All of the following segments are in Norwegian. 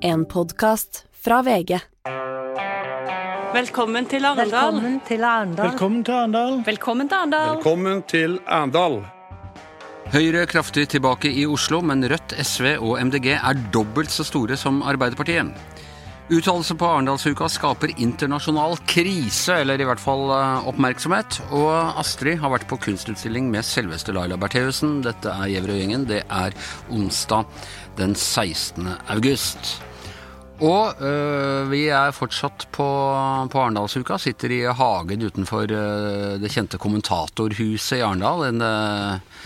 En podkast fra VG. Velkommen til Arendal. Velkommen til Arendal. Velkommen til Arendal. Velkommen til Arendal. Velkommen til Arendal. Høyre kraftig tilbake i Oslo, men Rødt, SV og MDG er dobbelt så store som Arbeiderpartiet. Uttalelsen på Arendalsuka skaper internasjonal krise, eller i hvert fall eh, oppmerksomhet. Og Astrid har vært på kunstutstilling med selveste Laila Bertheussen. Dette er Gjevrøy-gjengen. Det er onsdag den 16. august. Og øh, vi er fortsatt på, på Arendalsuka. Sitter i hagen utenfor øh, det kjente kommentatorhuset i Arendal. En, øh,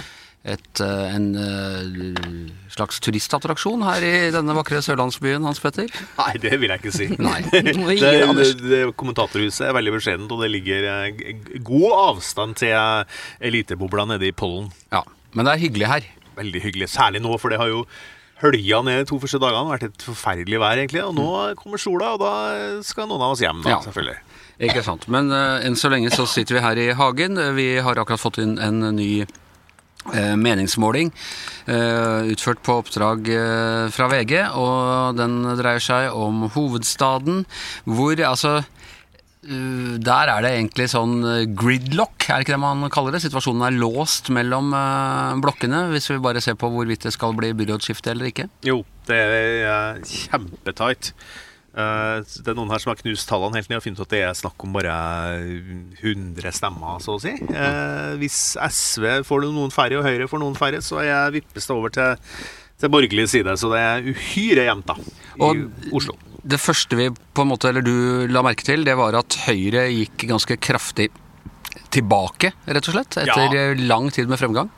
et, en slags turistattraksjon her i denne vakre sørlandsbyen, Hans Petter. Nei, det vil jeg ikke si. Det, det, det Kommentatorhuset er veldig beskjedent, og det ligger god avstand til elitebobla nede i Pollen. Ja, Men det er hyggelig her. Veldig hyggelig. Særlig nå, for det har jo hølja ned de to første dagene. har Vært et forferdelig vær, egentlig. Og nå kommer sola, og da skal noen av oss hjem, da, Ja. selvfølgelig. Ikke sant. Men uh, enn så lenge så sitter vi her i hagen. Vi har akkurat fått inn en ny eh, meningsmåling eh, utført på oppdrag fra VG, og den dreier seg om hovedstaden, hvor altså der er det egentlig sånn eh, gridlock, er det ikke det man kaller det? Situasjonen er låst mellom eh, blokkene, hvis vi bare ser på hvorvidt det skal bli byrådsskifte eller ikke. Jo, det er eh, kjempetight. Eh, det er noen her som har knust tallene helt ned og funnet ut at det er snakk om bare 100 stemmer, så å si. Eh, hvis SV får noen færre og Høyre får noen færre, så vippes det over til, til borgerlig side. Så det er uhyre jevnt, da, i Og- Oslo. Det første vi på en måte, eller du la merke til, det var at Høyre gikk ganske kraftig tilbake, rett og slett, etter Ja. lang tid med fremgang.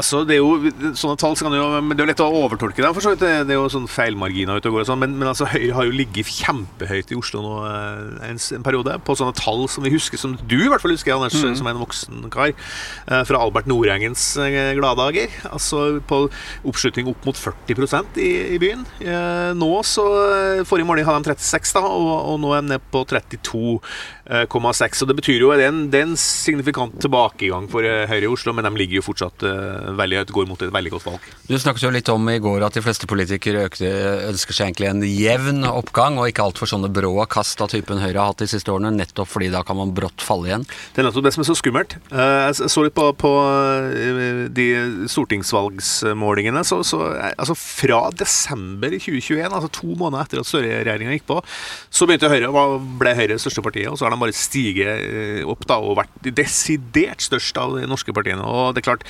Altså, det er jo, Sånne tall så kan jo, men det er jo lett å overtolke dem. for så vidt. Det, er jo sånn feilmarginer ute og går og sånn. Men, men altså, Høyre har jo ligget kjempehøyt i Oslo nå eh, en, en periode. På sånne tall som vi husker, som du i hvert fall husker, Anders, som er en voksen kar. eh, Fra Albert Nordengens eh, gladdager. Altså på oppslutning opp mot 40 i, i byen. Nå så Forrige morgen hadde de 36, da, og, og nå er de nede på 32,6. Og det betyr jo det er en, det er en signifikant tilbakegang for Høyre i Oslo, men de ligger jo fortsatt veldig høyt, går mot et veldig godt valg. Du snakket jo litt om i går at de fleste politikere økte, ønsker seg egentlig en jevn oppgang, og ikke altfor sånne brå kast av typen Høyre har hatt de siste årene, nettopp fordi da kan man brått falle igjen. Det er nettopp det som er så skummelt. Eh, Jeg så litt på, på eh, de stortingsvalgsmålingene. Så, så, eh, altså fra desember 2021, altså to måneder etter at Støre-regjeringa gikk på, så begynte Høyre, ble Høyre det største partiet, og så har de bare stiget opp da, og vært desidert størst av de norske partiene. Og det er klart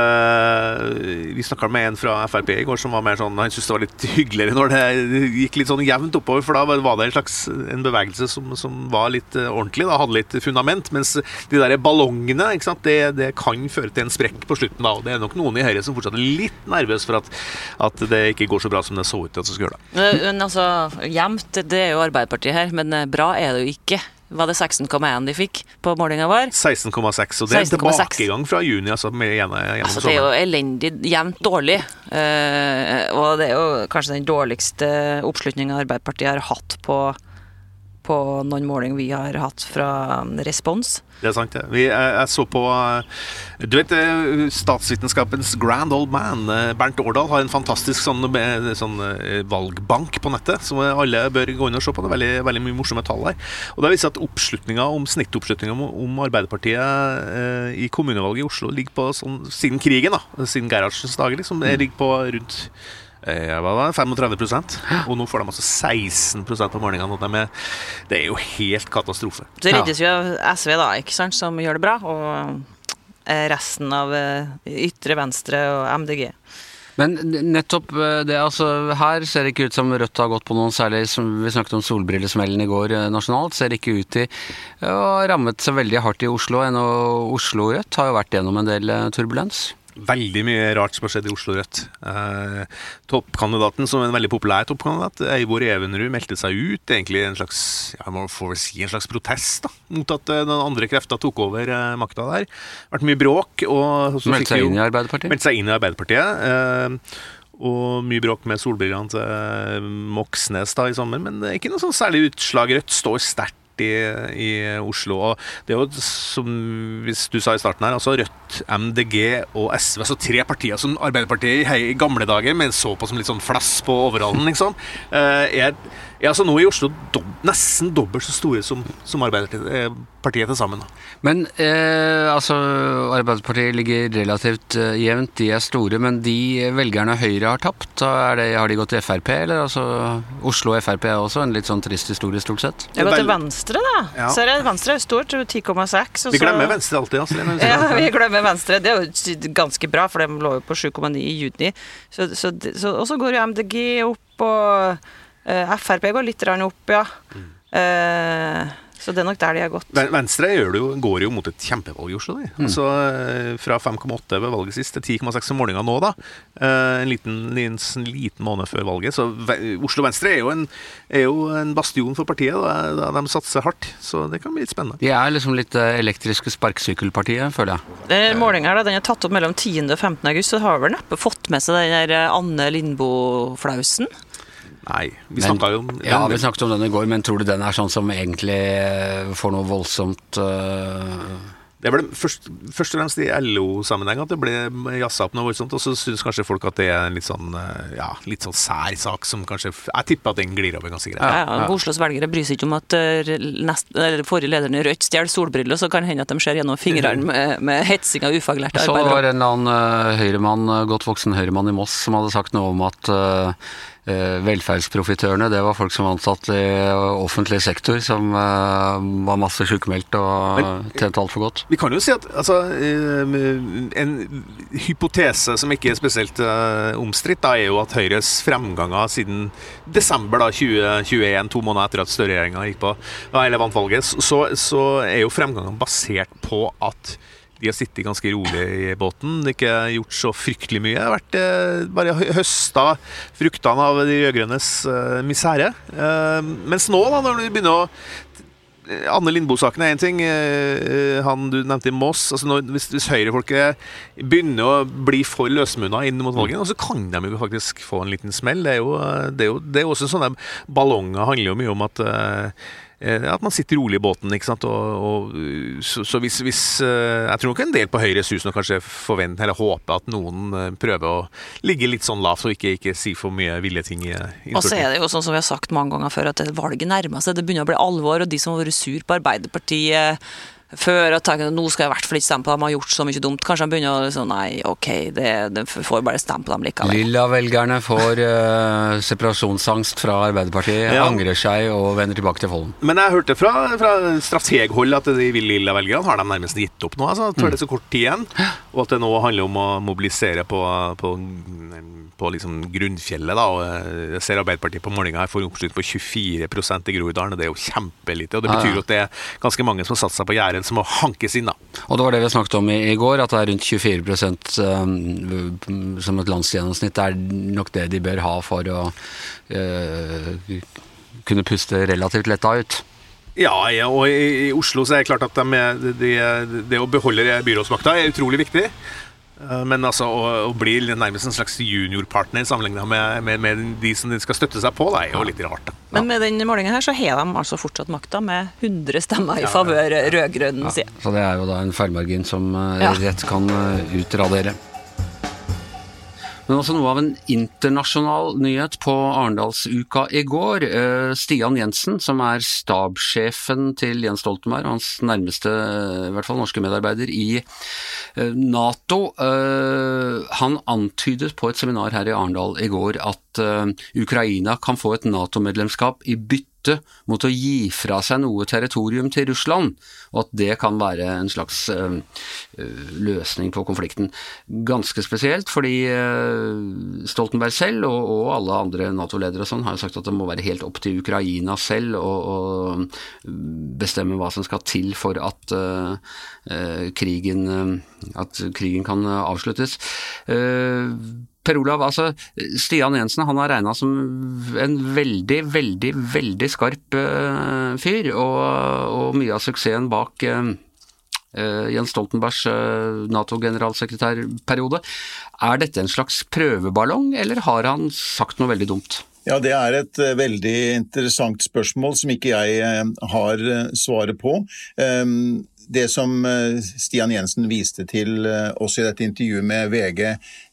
eh, Vi snakka med en fra Frp i går som var mer sånn Han syntes det var litt hyggeligere når det gikk litt sånn jevnt oppover, for da var det en slags en bevegelse som, som var litt eh, ordentlig, da, hadde litt fundament. Mens de der ballongene, ikke sant, det, det kan føre til en sprekk på slutten. da, og Det er nok noen i Høyre som fortsatt er litt nervøs for at, at det ikke går så bra som det så ut til at det skulle gjøre. Men, men altså, jevnt, det er jo Arbeiderpartiet her, men eh, bra er det jo ikke. Var det 16,1 de fikk på målinga vår? 16,6, og det er en tilbakegang fra juni. altså med, gjennom, gjennom Altså, det er jo elendig jevnt dårlig. Uh, og det er jo kanskje den dårligste oppslutninga Arbeiderpartiet har hatt på, på noen måling vi har hatt fra um, Respons. Det er sant, det. Vi, jeg, jeg så på eh, Du vet eh, statsvitenskapens grand old man, eh, Bernt Årdal, har en fantastisk sånn, sånn valgbank på nettet som alle bør gå inn og se på. Det er veldig, veldig mye morsomme tall der. Og det viser at oppslutninga om snittoppslutninga om, om Arbeiderpartiet i kommunevalget i Oslo ligger på sånn siden krigen, da, siden Gerhardsens dager, liksom, ligger på rundt eh, hva var 35 og nå får de altså 16% på målingene. de Det er jo helt katastrofe. Så Ja. reddes vi av SV, da, ikke sant, som gjør det bra. Og eh, resten av eh, ytre venstre og MDG. Men nettopp eh, det, altså Her ser det ikke ut som Rødt har gått på noen særlig som Vi snakket om solbrillesmellen i går eh, nasjonalt. Ser ikke ut til å ha rammet så veldig hardt i Oslo. Oslo Rødt har jo vært gjennom en del eh, turbulens. Veldig mye rart som har skjedd i Oslo Rødt. Eh, toppkandidaten, som er en veldig populær toppkandidat, Eivor Evenrud, meldte seg ut. Egentlig en slags ja, man får vel si en slags protest da, mot at eh, den andre krefta tok over eh, makta der. Vært mye bråk. og så Meldte seg inn i Arbeiderpartiet. Meldte seg inn i Arbeiderpartiet. Eh, og mye bråk med solbrillene til eh, Moxnes da i sommer, men det er ikke noe sånn særlig utslag. Rødt står sterkt i, i Oslo. Og det er jo, som hvis du sa i starten her, altså Rødt, MDG og SV, altså tre partier som Arbeiderpartiet i, hei- i gamle dager men så på som litt sånn flass på overhallen, liksom, eh, er, er altså nå i Oslo dob nesten dobbelt så store som, som Arbeiderpartiet til sammen. Men eh, altså, Arbeiderpartiet ligger relativt eh, jevnt, de er store. Men de velgerne Høyre har tapt, er det, har de gått til Frp? Eller altså, Oslo Frp er også en litt sånn trist historie, stort sett? Jeg går til Vel- venstre, da. Ja. Så er det venstre er stort, 10,6. Vi Vi så- glemmer Venstre alltid. Altså. Ja, vi glemmer Venstre. Det er jo ganske bra, for de lå jo på 7,9 i juni. Så, så, så, og så går jo MDG opp, og uh, Frp går litt opp, ja. Eh, så det er nok der de har gått. Venstre gjør det jo, går jo mot et kjempevalg i Oslo. De. Mm. Altså, eh, fra 5,8 ved valget sist til 10,6 om morgenen nå. da. Eh, En liten, en liten måned før valget. Så Oslo Venstre er jo en, er jo en bastion for partiet. Da, de satser hardt. Så det kan bli litt spennende. De er liksom litt eh, elektriske sparkesykkelpartiet, føler jeg. Målinga her, da, den er tatt opp mellom 10. og 15. august, så har vel neppe fått med seg den der Anne Lindboe-flausen. Nei, vi snakka jo om Ja, vi snakket om den i går, men tror du den er sånn som egentlig eh, får noe voldsomt uh... Det ble først, først og fremst i LO-sammenheng at det ble jazza opp noe voldsomt. Og så syns kanskje folk at det er en litt sånn eh, ja, litt sånn sær sak som kanskje Jeg tipper at den glir over ganske greit. Ja, ja, Oslos velgere bryr seg ikke om at nest, eller forrige lederen i Rødt stjeler solbriller, så kan det hende at de ser gjennom fingrene med, med hetsing av ufaglærte Så det var arbeidere. en eller annen høyremann, godt voksen høyremann i Moss som hadde sagt noe om at eh, velferdsprofitørene, det var folk som var ansatt i eh, offentlig sektor, som eh, var masse sykemeldt og tjente altfor godt. Vi kan jo si at altså, eh, en hypotese som ikke er spesielt eh, omstridt, er jo at Høyres fremganger siden desember da, 2021, to måneder etter at Støre-regjeringa gikk på eller vant valget, så, så er jo fremgangen basert på at de har sittet ganske rolig i båten. Ikke gjort så fryktelig mye. Jeg har vært eh, bare hø- høsta fruktene av de rød-grønnes eh, misere. Eh, mens nå, da, når du begynner å Anne Lindboe-saken er én ting. Han du nevnte i Moss. Altså når, hvis, hvis høyrefolket begynner å bli for løsmunna inn mot valget, så kan de jo faktisk få en liten smell. Det er jo, det er jo, det er jo også sånne ballonger handler jo mye om at eh, at man sitter rolig i båten. ikke sant? Og, og, så så hvis, hvis eh, Jeg tror nok en del på Høyres hus nå kanskje forventer eller håper at noen eh, prøver å ligge litt sånn lavt og ikke, ikke si for mye ville ting i i Og så er det jo sånn som vi har sagt mange ganger før, at valget nærmer seg. Det begynner å bli alvor, og de som har vært sur på Arbeiderpartiet før at tenker, nå skal jeg i hvert fall ikke stemme på dem, har gjort så mye dumt. Kanskje de begynner å liksom, nei, ok, det, det får bare stemme på dem likevel. Lilla-velgerne får uh, separasjonsangst fra Arbeiderpartiet, Ja. angrer seg og vender tilbake til Folden. Men jeg hørte fra, fra strateghold at de lilla velgerne har de nærmest gitt opp nå. Altså, tar det så kort tid igjen, og at det nå handler om å mobilisere på, på, på liksom grunnfjellet. Da. Og eh, jeg ser Arbeiderpartiet på målinga her får oppslutning på 24% i Groruddalen, og det er jo kjempelite. Og det Ja, ja. betyr jo at det er ganske mange som har satt seg på gjerdet, som må hankes inn. da. Og det var det vi snakket om i, i går, at det er rundt 24 um, som et landsgjennomsnitt. Det er nok det de bør ha for å eh, kunne puste relativt letta ut. Ja, ja, og i, i Oslo så er det klart at de, de, det å beholde byrådsmakta er utrolig viktig. Eh, Men altså, å, å bli nærmest en slags juniorpartner sammenligna med, med, med de som de skal støtte seg på, det er jo litt rart. da. Men med den målingen her så har de altså fortsatt makta, med 100 stemmer i favør rød-grønn side. Så det er jo da en feilmargin som eh, rett kan eh, utradere. Men også noe av en internasjonal nyhet på Arendalsuka i går. Eh, Stian Jensen, som er stabssjefen til Jens Stoltenberg, hans nærmeste, i hvert fall norske medarbeider i eh, Nato, eh, han antydet på et seminar her i Arendal i går at Ukraina kan få et Nato-medlemskap i bytte mot å gi fra seg noe territorium til Russland, og at det kan være en slags eh, løsning på konflikten. Ganske spesielt, fordi øh, Stoltenberg selv og, og alle andre Nato-ledere sånn har sagt at det må være helt opp til Ukraina selv å, bestemme hva som skal til for at øh, krigen, at krigen kan eh, avsluttes. Eh, Per Olav, altså Stian Jensen han er regna som en veldig, veldig, veldig skarp eh, fyr, og, og mye av suksessen bak eh, Jens Stoltenbergs uh, Nato-generalsekretærperiode. Er dette en slags prøveballong, eller har han sagt noe veldig dumt? Ja, Det er et uh, veldig interessant spørsmål som ikke jeg uh, har uh, svaret på. Det som Stian Jensen viste til også i dette intervjuet med VG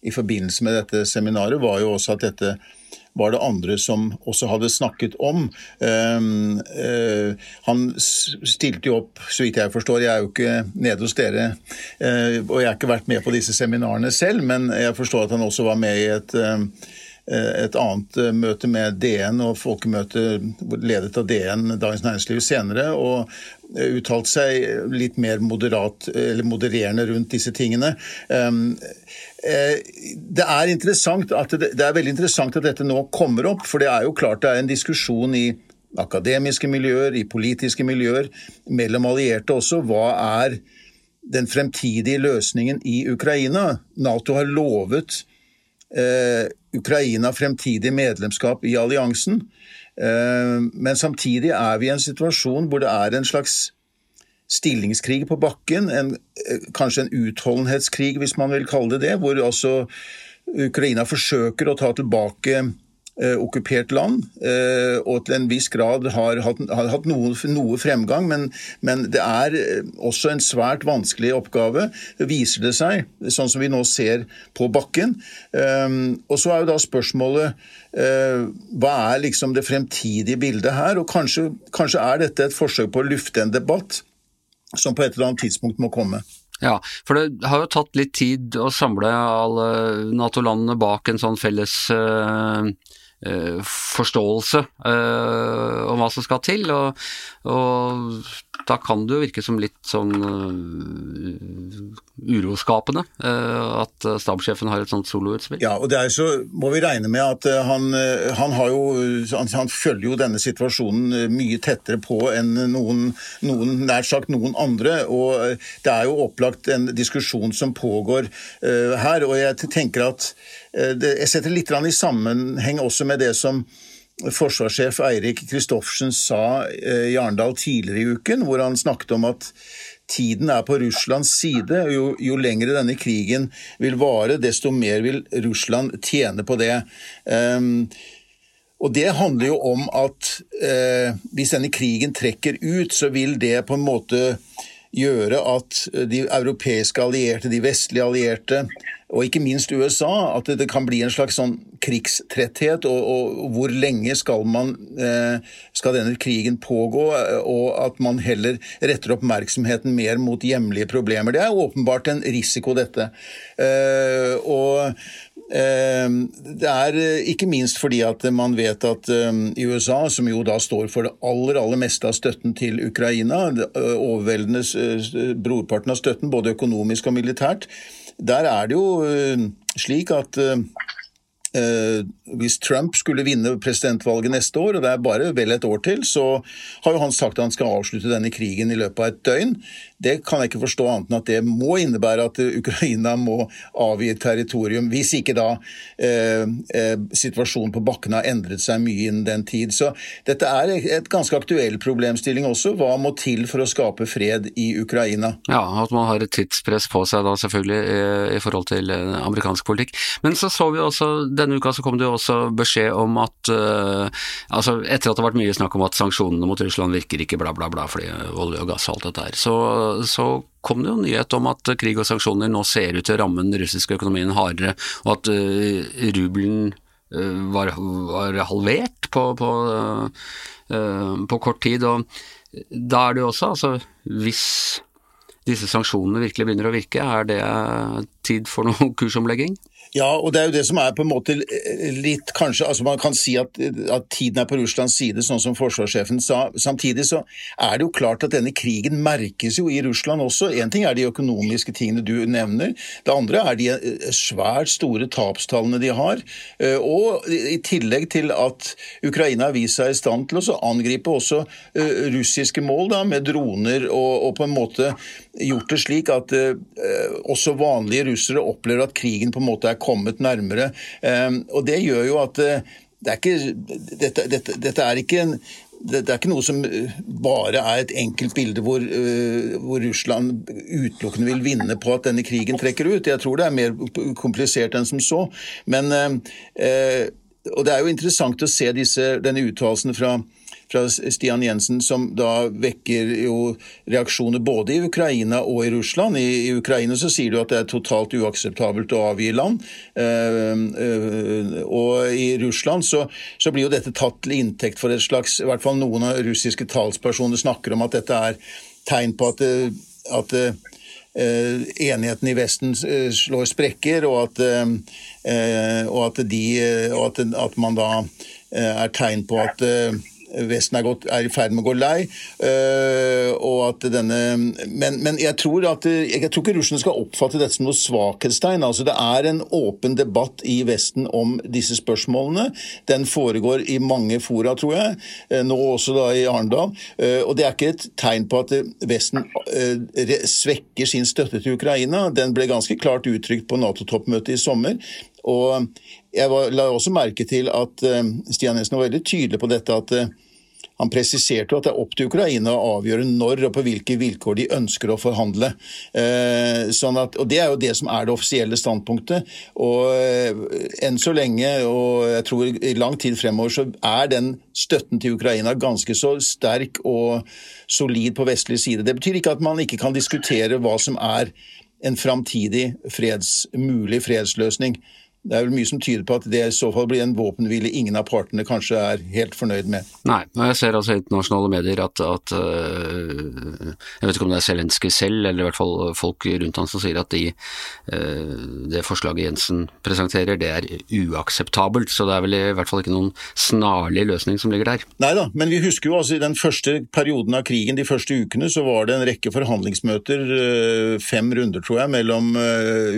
i forbindelse med dette seminaret, var jo også at dette var det andre som også hadde snakket om. Um, uh, han stilte jo opp, så vidt jeg forstår, jeg er jo ikke nede hos dere, uh, og jeg har ikke vært med på disse seminarene selv, men jeg forstår at han også var med i et uh, Eh, et annet eh, møte med DN og folkemøte ledet av DN, Dagens Næringsliv, senere, og eh, uttalt seg litt mer moderat, eller modererende rundt disse tingene. Det er, interessant at det, det er veldig interessant at dette nå kommer opp, for det er jo klart det er en diskusjon i akademiske miljøer, i politiske miljøer, mellom allierte også. Hva er den fremtidige løsningen i Ukraina? Nato har lovet eh, Ukraina fremtidig medlemskap i alliansen. Eh, men samtidig er vi i en situasjon hvor det er en slags stillingskrig på bakken, en, eh, kanskje en utholdenhetskrig, hvis man vil kalle det det, hvor altså Ukraina forsøker å ta tilbake okkupert land, eh, og til en viss grad har hatt, har hatt noe, noe, fremgang. Men, men, det er eh, også en svært vanskelig oppgave, viser det seg, sånn som vi nå ser på bakken. Og så er jo da spørsmålet hva er liksom det fremtidige bildet her? Og kanskje, kanskje er dette et forsøk på å lufte en debatt som på et eller annet tidspunkt må komme. Ja, for det har jo tatt litt tid å samle alle Nato-landene bak en sånn felles Eh, forståelse uh, om hva som skal til, og, og, da kan det jo virke som litt sånn uh, uroskapende at stabssjefen har et sånt soloutspill. Ja, og der så må vi regne med at han, han, har jo, han, han, følger jo denne situasjonen mye tettere på enn noen, noen, nær sagt noen andre, og det er jo opplagt en diskusjon som pågår her, og jeg tenker at Eh, jeg setter litt i sammenheng også med det som forsvarssjef Eirik Kristoffersen sa eh, i Arendal tidligere i uken, hvor han snakket om at tiden er på Russlands side. Jo, jo lengre denne krigen vil vare, desto mer vil Russland tjene på det. Um, og Det handler jo om at eh, hvis denne krigen trekker ut, så vil det på en måte gjøre at de europeiske allierte, de vestlige allierte, og ikke minst USA, at det, kan bli en slags sånn krigstretthet. Og, og, hvor lenge skal, man, eh, skal denne krigen pågå, og at man heller retter oppmerksomheten mer mot hjemlige problemer. Det er åpenbart en risiko, dette. Eh, og eh, det er ikke minst fordi at man vet at i USA, som jo da står for det aller, aller meste av støtten til Ukraina, overveldende brorparten av støtten, både økonomisk og militært, der er det jo eh, slik at eh, eh, hvis Trump skulle vinne presidentvalget neste år, og det er bare vel et år til, så har jo han sagt at han skal avslutte denne krigen i løpet av et døgn. Det kan jeg ikke forstå annet enn at det må innebære at Ukraina må avgi territorium, hvis ikke da eh, eh, situasjonen på bakken har endret seg mye innen den tid. Så dette er et ganske aktuell problemstilling også. Hva må til for å skape fred i Ukraina? Ja, at man har et tidspress på seg da selvfølgelig i forhold til eh, amerikansk politikk. Men så så vi også, denne uka så kom det jo også beskjed om at uh, altså Etter at det har vært mye snakk om at sanksjonene mot Russland virker ikke, bla, bla, bla, fordi olje og gass og alt dette her, så, så kom det jo nyhet om at krig og sanksjoner nå ser ut til å ramme den russiske økonomien hardere, og at uh, rubelen uh, var, var, halvert på, på, på kort tid. og da er det jo også, altså hvis disse sanksjonene virkelig begynner å virke, er det tid for noe kursomlegging? Ja, og det er jo det som er på en måte litt kanskje altså Man kan si at, at, tiden er på Russlands side, sånn som forsvarssjefen sa. Samtidig så er det jo klart at denne krigen merkes jo i Russland også. Én ting er de økonomiske tingene du nevner. Det andre er de eh, svært store tapstallene de har. Eh, og i tillegg til at Ukraina har vist seg i stand til å angripe også eh, russiske mål da, med droner, og, og på en måte gjort det slik at også vanlige russere opplever at krigen på en måte er nærmere. Ehm, og det gjør jo at eh, det er ikke, dette, dette, dette er ikke en det, er ikke noe som eh, bare er et enkelt bilde hvor, uh, hvor, Russland utelukkende vil vinne på at denne krigen trekker ut. Jeg tror det er mer komplisert enn som så. Men og det er jo interessant å se disse, denne uttalelsen fra, fra Stian Jensen, som da vekker jo reaksjoner både i Ukraina og i Russland. I, i Ukraina så sier du at det er totalt uakseptabelt å avgi land. Eh, eh, og i Russland så, så blir jo dette tatt til inntekt for et slags I hvert fall noen av russiske talspersoner snakker om at dette er tegn på at, eh, at eh, enigheten i Vesten slår sprekker, og at, og at, de, og at, at man da er tegn på at Vesten er, gått, er, i ferd med å gå lei. øh, og at denne, men, men jeg, tror at, jeg tror ikke russerne skal oppfatte dette som noe svakhetstegn. Altså, det er en åpen debatt i Vesten om disse spørsmålene. Den foregår i mange fora, tror jeg. øh, Nå også da i Arendal. Øh, og det er ikke et tegn på at Vesten svekker sin støtte til Ukraina. Den ble ganske klart uttrykt på Nato-toppmøtet i sommer. Og jeg var, la også merke til at uh, Stian Jensen var veldig tydelig på dette at uh, han presiserte at det er opp til Ukraina å avgjøre når og på hvilke vilkår de ønsker å forhandle. Eh, sånn at, og Det er jo det som er det offisielle standpunktet. og eh, Enn så lenge, og jeg tror i lang tid fremover, så er den støtten til Ukraina ganske så sterk og solid på vestlig side. Det betyr ikke at man ikke kan diskutere hva som er en framtidig freds, mulig fredsløsning. Det er vel mye som tyder på at det i så fall blir en våpenhvile ingen av partene kanskje er helt fornøyd med. Nei, og jeg ser altså i internasjonale medier at, at øh, Jeg vet ikke om det er Zelenskyj selv, eller i hvert fall folk rundt han som sier at de, øh, det forslaget Jensen presenterer, det er uakseptabelt. Så det er vel i hvert fall ikke noen snarlig løsning som ligger der. Nei da, men vi husker jo altså i den første perioden av krigen, de første ukene, så var det en rekke forhandlingsmøter, øh, fem runder tror jeg, mellom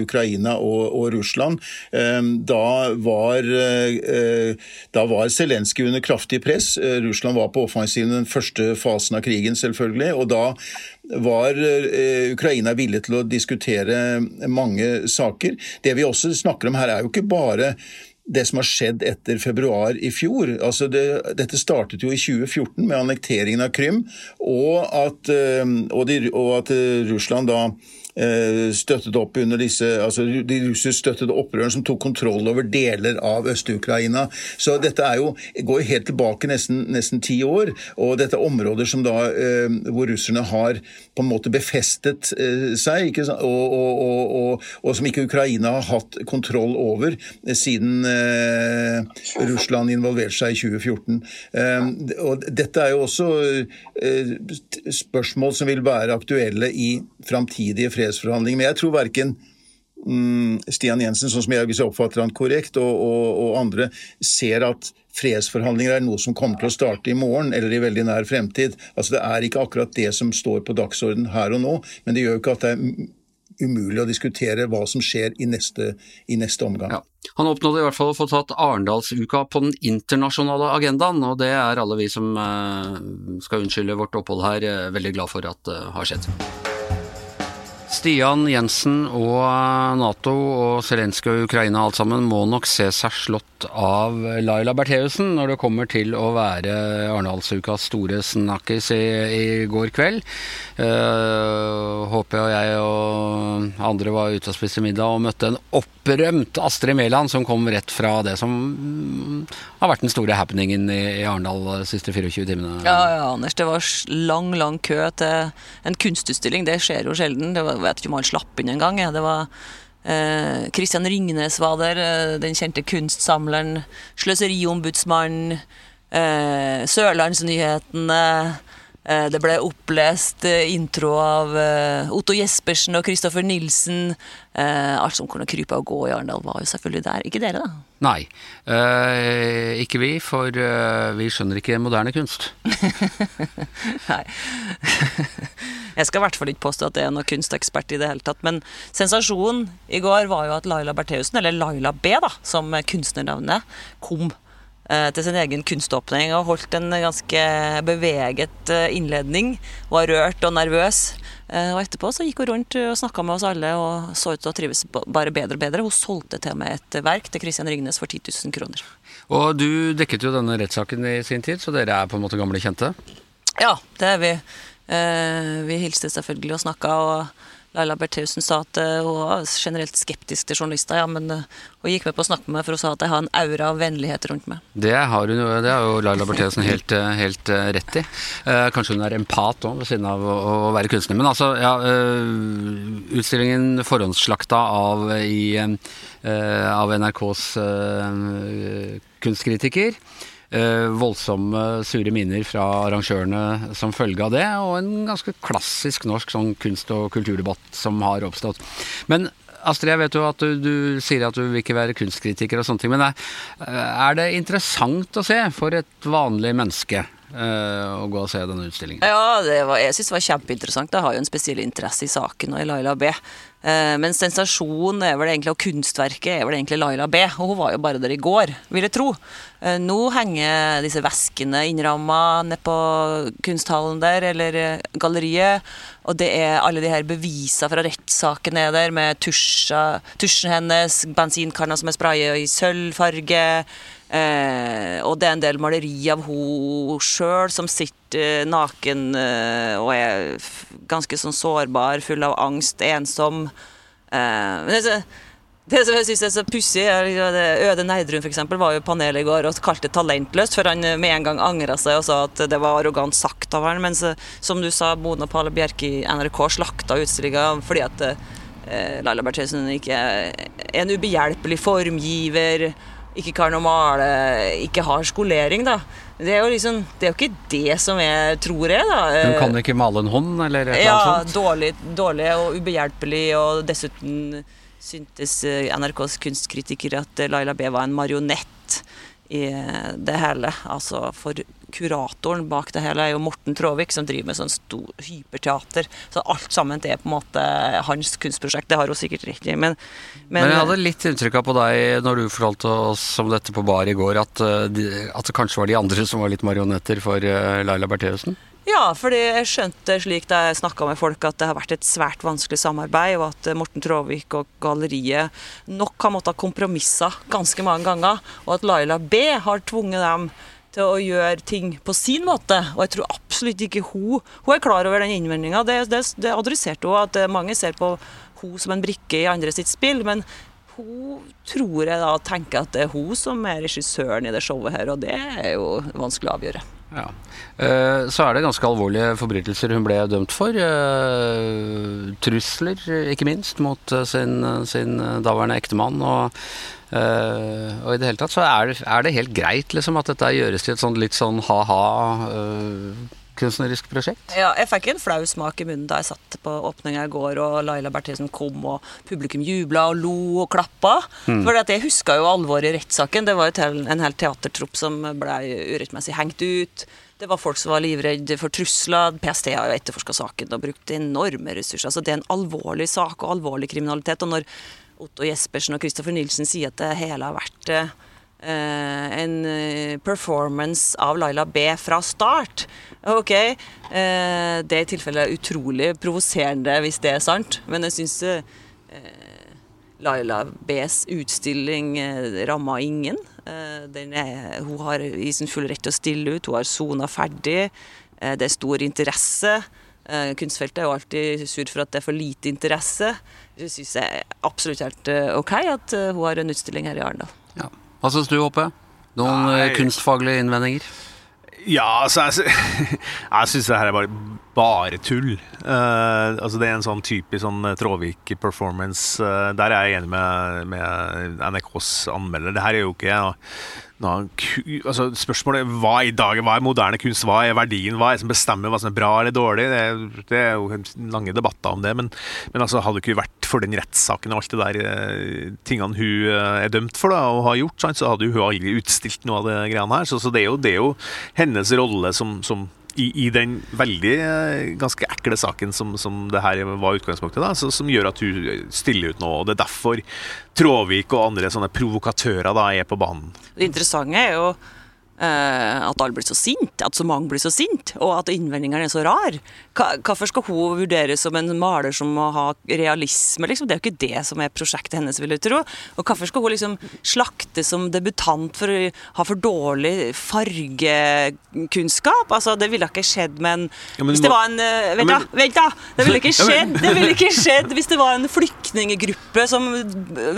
Ukraina og, og Russland. Da var, da var Zelenskyj under kraftig press. Russland var på offensiven den første fasen av krigen, selvfølgelig. og da var Ukraina villig til å diskutere mange saker. Det vi også snakker om her, er jo ikke bare det som har skjedd etter februar i fjor. Altså det, dette startet jo i 2014 med annekteringen av Krym, og at, og, de, og at Russland da støttet opp under disse altså De russisk støttede opprørene som tok kontroll over deler av Øst-Ukraina. Så dette er jo, går helt tilbake nesten, nesten ti år. Og dette er områder som da, hvor russerne har på en måte befestet seg, og, og, og, og, som ikke Ukraina har hatt kontroll over siden Russland involverte seg i 2014. Og dette er jo også spørsmål som vil være aktuelle i framtidige fredsforhandlinger. Men jeg tror verken mm, Stian Jensen, sånn som jeg, hvis jeg oppfatter han korrekt, og, og, og, andre, ser at fredsforhandlinger er noe som kommer til å starte i morgen eller i veldig nær fremtid. Altså Det er ikke akkurat det som står på dagsorden her og nå, men det gjør jo ikke at det er umulig å diskutere hva som skjer i neste, i neste omgang. Ja. Han oppnådde i hvert fall å få tatt Arendalsuka på den internasjonale agendaen, og det er alle vi som skal unnskylde vårt opphold her, veldig glad for at det har skjedd. Stian Jensen og Nato og Zelenskyj og Ukraina alt sammen må nok se seg slått av Laila Bertheussen når det kommer til å være Arendalsukas store snakkis i, i går kveld. Uh, håper jeg og andre var ute og spiste middag og møtte en opprømt Astrid Mæland som kom rett fra det som har vært den store happeningen i, i Arendal de siste 24 timene. Ja, ja, Anders. Det var lang, lang kø til en kunstutstilling. Det skjer jo sjelden. Det var, jeg vet ikke om han slapp inn engang. Det var Kristian eh, Ringnes var der, den kjente kunstsamleren. Sløseriombudsmannen. Eh, Sørlandsnyhetene. Det ble opplest intro av Otto Jespersen og Kristoffer Nilsen. Alt som kunne krype og gå i Arendal, var jo selvfølgelig der. Ikke dere, da? Nei, eh, ikke vi, for eh, vi skjønner ikke moderne kunst. Nei. Jeg skal i hvert fall ikke påstå at det er noen kunstekspert i det hele tatt. Men sensasjonen i går var jo at Laila Bertheussen, eller Laila B, da, som kunstnernavnet, kom til sin egen kunståpning og holdt en ganske beveget innledning. Var rørt og nervøs. Og etterpå så gikk hun rundt og snakka med oss alle og så ut til å trives bare bedre og bedre. Hun solgte til meg et verk til Christian Ringnes for 10 000 kroner. Og du dekket jo denne rettssaken i sin tid, så dere er på en måte gamle kjente? Ja, det er vi. Vi hilste selvfølgelig og snakka. og Laila Bertheussen sa at eh, hun var generelt skeptisk til journalister, ja, men eh, hun gikk med på å snakke med meg for hun sa at jeg har en aura av vennlighet rundt meg. Det har, hun, det har jo Laila Bertheussen helt, eh, helt eh, rett i. Eh, kanskje hun er empat òg, ved siden av å, være kunstner. Men altså, ja, eh, utstillingen forhåndsslakta av, i, eh, av NRKs eh, kunstkritiker. Eh, voldsomme sure minner fra arrangørene som følge av det, og en ganske klassisk norsk sånn kunst- og kulturdebatt som har oppstått. Men Astrid, jeg vet jo at du, du sier at du vil ikke være kunstkritiker og sånne ting, men er, det interessant å se for et vanlig menneske eh, å gå og se denne utstillingen? Ja, var, jeg syns det var kjempeinteressant. Jeg har jo en spesiell interesse i saken og i Laila B. Eh, men sensasjonen er vel egentlig, og kunstverket er vel egentlig Laila B. Og hun var jo bare der i går, vil jeg tro. Eh, nå henger disse veskene innramma på kunsthallen der, eller eh, galleriet. Og det er alle de her bevisene fra rettssaken er der, med tusja, tusjen hennes, bensinkanna som er spraya i sølvfarge. Eh, og det er en del maleri av hun sjøl som sitter eh, naken uh, og er ganske sånn sårbar, full av angst, ensom. Uh, men det, det som jeg synes er så pussig, liksom Øde Neidrun for eksempel, var jo i panelet i går og kalte det talentløst, før han med en gang angra seg og sa at det var arrogant sagt av han. Mens som du sa, Bona Pale Bjerke i NRK slakta utstillinga fordi at eh, Laila Bertheussen ikke er en ubehjelpelig formgiver, ikke kan å male, ikke har skolering, da. Det er jo liksom Det er jo ikke det som jeg tror er, da. Hun kan ikke male en hånd, eller et eller Ja, annet sånt? dårlig, dårlig og ubehjelpelig, og dessuten syntes eh, NRKs kunstkritiker at Laila B var en marionett i eh, det hele. Altså, for kuratoren bak det hele er jo Morten Tråvik, som driver med sånn stor hyperteater. Så alt sammen det er på en måte hans kunstprosjekt. Det har hun sikkert riktig, men, men, Men jeg hadde litt inntrykk av på deg når du fortalte oss om dette på bar i går, at, eh, at det kanskje var de andre som var litt marionetter for eh, Laila Bertheussen? Ja, fordi jeg skjønte slik da jeg snakka med folk at det har vært et svært vanskelig samarbeid, og at Morten Tråvik og galleriet nok har måttet kompromisse ganske mange ganger, og at Laila B har tvunget dem til å gjøre ting på sin måte. Og jeg tror absolutt ikke hun Hun er klar over den innvendinga. Det, det, det adresserte hun, at eh, mange ser på hun som en brikke i andre sitt spill. men hun tror jeg da tenker at det er hun som er regissøren i det showet her, og det er jo vanskelig å avgjøre. Ja. Eh, Så er det ganske alvorlige forbrytelser hun ble dømt for. Eh, Trusler, ikke minst, mot eh, sin, sin daværende ektemann. Og, og i det hele tatt så er det, er det helt greit liksom, at dette gjøres til et sånt litt sånn ha-ha kunstnerisk prosjekt. Ja, jeg fikk en flau smak i munnen da jeg satt på åpninga i går, og Laila Berthesen kom, og publikum jubla og lo og klappa. For at jeg huska jo alvoret i rettssaken. Det var jo en hel teatertropp som ble urettmessig hengt ut. Det var folk som var livredde for trusler. PST har jo etterforska saken og brukt enorme ressurser. Så det er en alvorlig sak og alvorlig kriminalitet. Og når Otto Jespersen og Kristoffer Nilsen sier at det hele har vært eh, en eh, performance av Laila B fra start. Ok, eh, det er i tilfelle utrolig provoserende hvis det er sant, men jeg syns eh, Laila B's utstilling eh, ramma ingen. Eh, er, hun har i sin fulle rett til å stille ut, hun har sona ferdig. Eh, det er stor interesse. Eh, kunstfeltet er jo alltid sur for at det er for lite interesse. Det syns jeg er absolutt helt eh, ok at eh, hun har en utstilling her i Arendal. Ja. Hva syns du, Håpe? Noen eh, Nei. kunstfaglige innvendinger? Ja, altså Jeg, sy- jeg syns det her er bare, bare tull. Uh, altså Det er en sånn typisk sånn eh, Tråvik-performance. Uh, der er jeg enig med, med NRKs anmelder. Det her er jo ikke noe, noe altså Spørsmålet hva i dag hva er moderne kunst, hva er verdien, hva er det som bestemmer hva som er bra eller dårlig? Det, er- det er jo lange debatter om det. Men, men altså hadde det ikke vært for den rettssaken og alt det der tingene hun er dømt for da, og har gjort, så hadde hun aldri utstilt noe av det greiene her. Så, så det, er jo, det er jo hennes rolle som, som i, i den veldig eh, ganske ekle saken som, som det her var utgangspunktet, da, så, som gjør at hun stiller ut nå. og Det er derfor Tråvik og andre sånne provokatører da er på banen. Det interessante er jo eh, at alle blir så sint, at så mange blir så sint, og at innvendingene er så rar. Hvorfor skal hun vurderes som en maler som må ha realisme? Liksom? Det er jo ikke det som er prosjektet hennes, vil jeg tro. Og hvorfor skal hun liksom slaktes som debutant for å ha for dårlig fargekunnskap? Altså, det ville ikke skjedd med en Ja, Hvis det var en eh, Vent, Ja, da! Vent da! Det ville ikke skjedd Det ville ikke skjedd hvis det var en flyktninggruppe som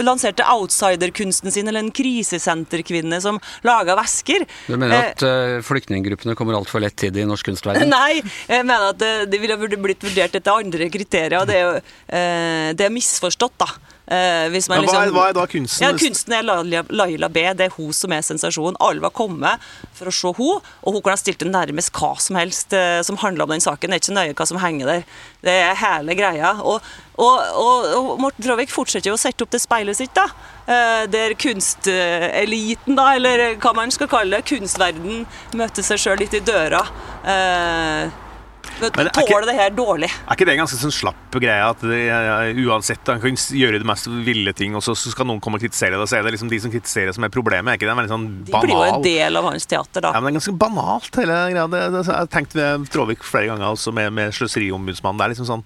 lanserte outsiderkunsten sin, eller en krisesenterkvinne som laga vesker. Du mener Eh, at uh, flyktninggruppene kommer altfor lett til det i norsk kunstverden? Nei, jeg mener at det, ville blitt vurdert etter andre kriterier. og Det er jo eh, det er misforstått, da. Eh, hvis man liksom, hva, er, liksom- hva er da kunsten? Ja, Kunsten er Laila, Laila B. Det er hun som er sensasjonen. Alle var kommet for å se hun, og hun kunne ha stilt til nærmest hva som helst eh, som handla om den saken. Det er ikke nøye hva som henger der. Det er hele greia. Og, og, og, og Morten Traavik fortsetter jo å sette opp det speilet sitt, da. Der kunsteliten, da, eller hva man skal kalle det, kunstverden, møter seg sjøl litt i døra. Men det er ikke- Tåler det her dårlig. Er ikke det en ganske sånn slapp greie at det, ja, uansett Han kan gjøre det mest ville ting, og så, så skal noen komme og kritisere det. Og så er det liksom de som kritiserer som er problemet. Er ikke det en veldig sånn De blir jo en del av hans teater, da. ja, men Det er ganske banalt, hele greia. Det, det, jeg har tenkt ved Tråvik flere ganger også med, med Sløseriombudsmannen. Det er liksom sånn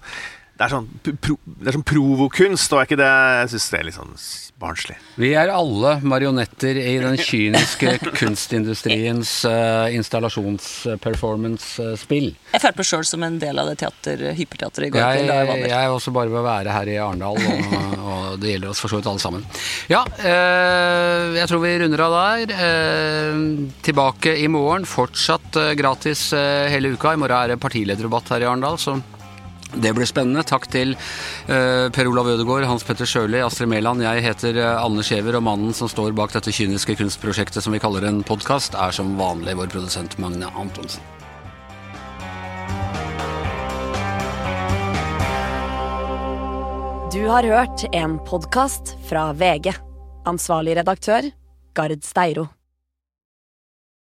det er sånn, pro, det er sånn provokunst, og er ikke det Jeg syns det er litt sånn barnslig. Vi er alle marionetter i den kyniske kunstindustriens uh, installasjons-performance-spill. Jeg følte meg sjøl som en del av det teater, hyperteateret i går Jeg, kveld. jeg er også bare ved å være her i Arendal, og, og det gjelder oss for så vidt alle sammen. Ja, uh, jeg tror vi runder av der. Uh, tilbake i morgen. Fortsatt gratis hele uka. I morgen er det partilederdebatt her i Arendal, så det blir spennende. Takk til uh, Per Olav Ødegaard, Hans Petter Sjøli, Astrid Mæland. Jeg heter eh, Anne Skjever, og mannen som står bak dette kyniske kunstprosjektet som vi kaller en podkast, er som vanlig vår produsent Magne Antonsen. Du har hørt en podkast fra VG. Ansvarlig redaktør, Gard Steiro.